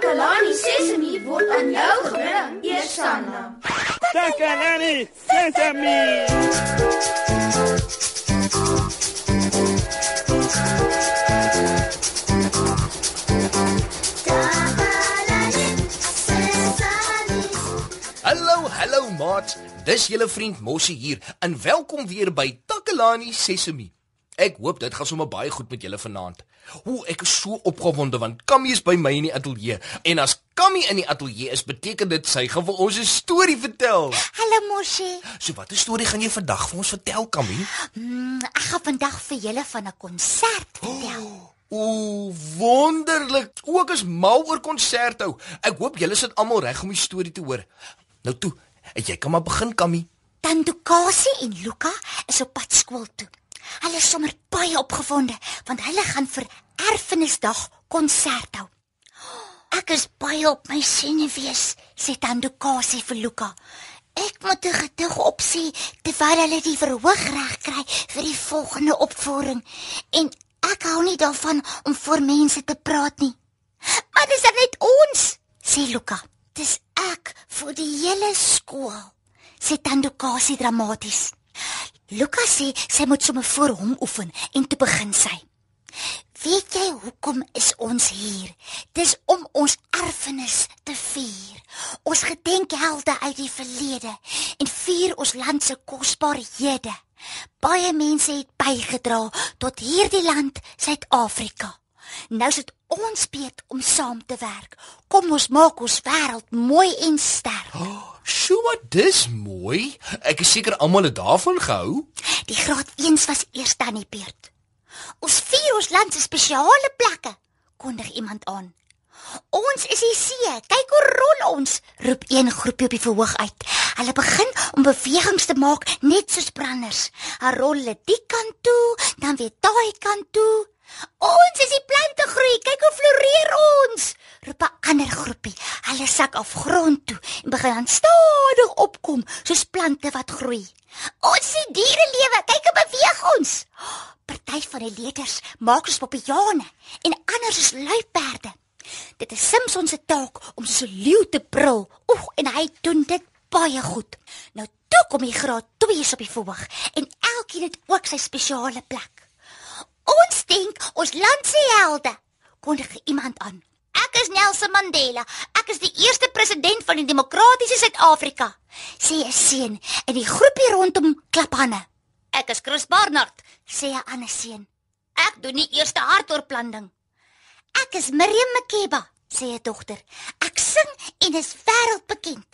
Takalani Sesemi word aan jou gebring, Eersanna. Takalani Sesemi. Hallo, hallo maat. Dis julle vriend Mossie hier en welkom weer by Takalani Sesemi. Ek hoop dit gaan sommer baie goed met julle vanaand. Hoe ek is so opgewonde want Kammy is by my in die ateljee en as Kammy in die ateljee is, beteken dit sy gaan vir ons 'n storie vertel. Hallo Moshi. So watter storie gaan jy vandag vir ons vertel, Kammy? Mm, ek gaan vandag vir julle van 'n konsert vertel. O, wonderlik. Ook is mal oor konsert hou. Ek hoop julle sit almal reg om die storie te hoor. Nou toe, jy kan maar begin, Kammy. Tandukasi en Luka is op pad skool toe. Hulle is sommer baie opgewonde want hulle gaan vir Erfenisdag konsert hou. Ek is baie op my senuwees, sê Tandukasi vir Luka. Ek moet 'n gedig opsê terwyl hulle die verhoog reg kry vir die volgende opvoering en ek hou nie daarvan om voor mense te praat nie. Maar dis net ons, sê Luka. Dis ek vir die hele skool, sê Tandukasi dramaties. Luka sê sy moet sommer voor hom oefen en toe begin sy. Weet jy hoekom is ons hier? Dis om ons erfenis te vier. Ons gedenkhelde uit die verlede en vier ons land se kosbarehede. Baie mense het bygedra tot hierdie land, Suid-Afrika. Nou is dit ons beurt om saam te werk. Kom ons maak ons wêreld mooi en sterk. Oh, Sjoe, dis mooi. Ek is seker almal het daarvan gehou. Die graad 1s was eers aan die beurt. Ons vier ons land se spesiale plekke, kondig iemand aan. Ons is die see. Kyk hoe rol ons, roep een groepie op die verhoog uit. Hulle begin om bewegings te maak net soos branders. Hulle rol die kant toe, dan weer daai kant toe. Ons is die plante groei. Kyk hoe floreer ons. Roep 'n ander groepie. Hulle sak af grond toe en begin dan stadig opkom soos plante wat groei. Ons sien diere lewe. Kyk hoe beweeg ons. Party van die leerders maak ons papiane en ander is luiperde. Dit is Simpson se taak om so 'n leeu te brul. Oeg, en hy doen dit baie goed. Nou toe kom die graad 2's op die verhoog en elkeen het ook sy spesiale plek. Ons dink ons land se helde, kondig iemand aan. Ek is Nelson Mandela. Ek is die eerste president van die demokratiese Suid-Afrika, sê 'n seun en die groepie rondom klap hande. Ek is Chris Barnard, sê 'n ander seun. Ek doen die eerste hartoortplanting. Ek is Miriam Makeba, sê 'n dogter. Ek sing en is wêreldbekend.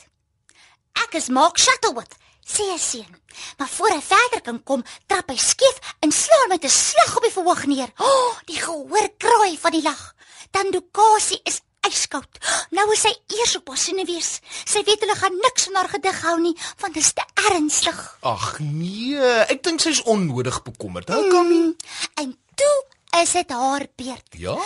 Ek is Mark Shuttleworth, sê seun. Maar voor hy verder kan kom, trap hy skief en slaan met 'n slag op die verhoog neer. O, oh, die gehoor kraai van die lag. Tandukasi is yskoud. Nou is sy eers op haar senuwees. Sy weet hulle gaan niks van haar gedig hou nie, want dit is te ernstig. Ag nee, ek dink sy's onnodig bekommerd. Hou Kammy. Mm, en toe is dit haar beurt. Ja?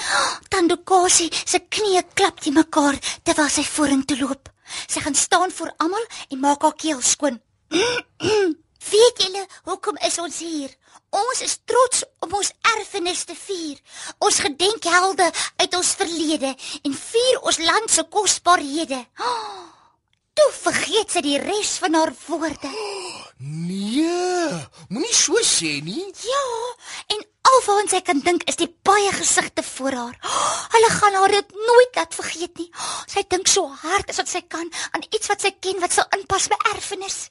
Tandukasi se knieë klap te mekaar terwyl sy vorentoe loop. Sy gaan staan voor almal en maak haar keel skoon. Weet julle hoekom is ons hier? Ons is trots om ons erfenis te vier. Ons gedenk helde uit ons verlede en vier ons land se kosbarehede. Oh, toe vergeet sy die res van haar woorde. Nee, moenie so sê nie. Ja, en alwaar sy kan dink is die baie gesigte voor haar. Oh, hulle gaan haar dit nooit laat vergeet nie. Oh, sy dink so hard as wat sy kan aan iets wat sy ken wat sal inpas by erfenis.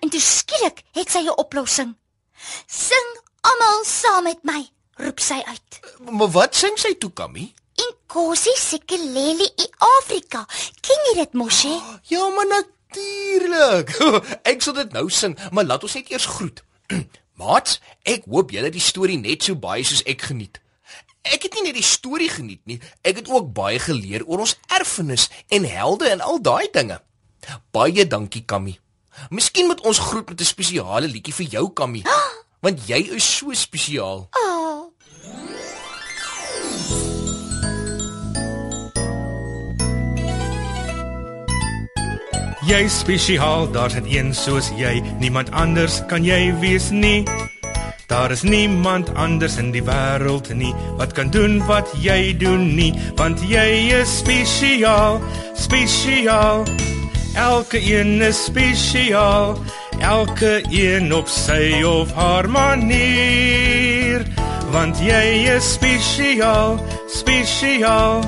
En toe skielik het sy 'n oplossing. Sing almal saam met my, roep sy uit. Maar wat sing sy toe, Kammy? Inkosi Sikeleli i Afrika. Ken jy dit mos hè? Ja, maar natuurlik. Ek sal dit nou sing, maar laat ons net eers groet. Maat, ek hoop julle die storie net so baie soos ek geniet. Ek het nie net die storie geniet nie, ek het ook baie geleer oor ons erfenis en helde en al daai dinge. Baie dankie, Kammy. Miskien moet ons groet met 'n spesiale liedjie vir jou, Kammy. Want jy is so spesiaal. Oh. Jy spesiaal, daar's net een soos jy. Niemand anders kan jy wees nie. Daar is niemand anders in die wêreld nie wat kan doen wat jy doen nie, want jy is spesiaal, spesiaal. Elke een is spesiaal, elke een op sy of haar manier, want jy is spesiaal, spesiaal.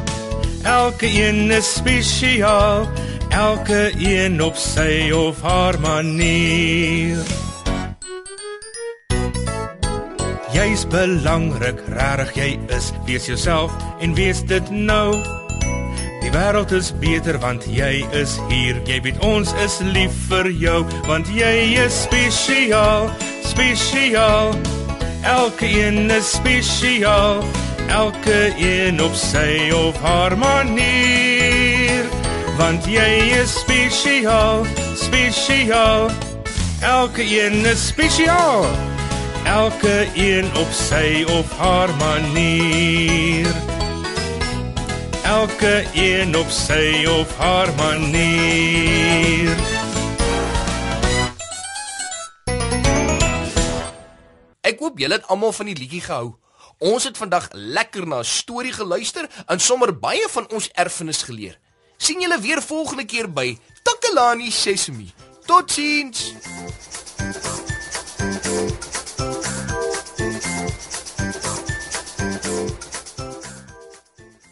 Elke een is spesiaal, elke een op sy of haar manier. Jy's belangrik, regtig jy is. Wees jouself en wees dit nou. Die wêreld is beter want jy is hier. Jy weet ons is lief vir jou want jy is spesiaal, spesiaal. Elke een is spesiaal. Elke een op sy of haar manier. Want jy is spesiaal, spesiaal. Elke een is spesiaal. Elke een op sy of haar manier. Elke een op sy of haar manier. Ek hoop julle het almal van die liedjie gehou. Ons het vandag lekker na 'n storie geluister en sommer baie van ons erfenis geleer. sien julle weer volgende keer by Takalani Sesemi. Totsiens.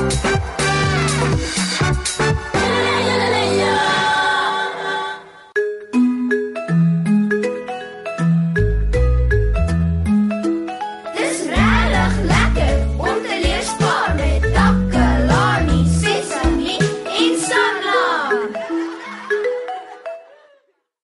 Yeah.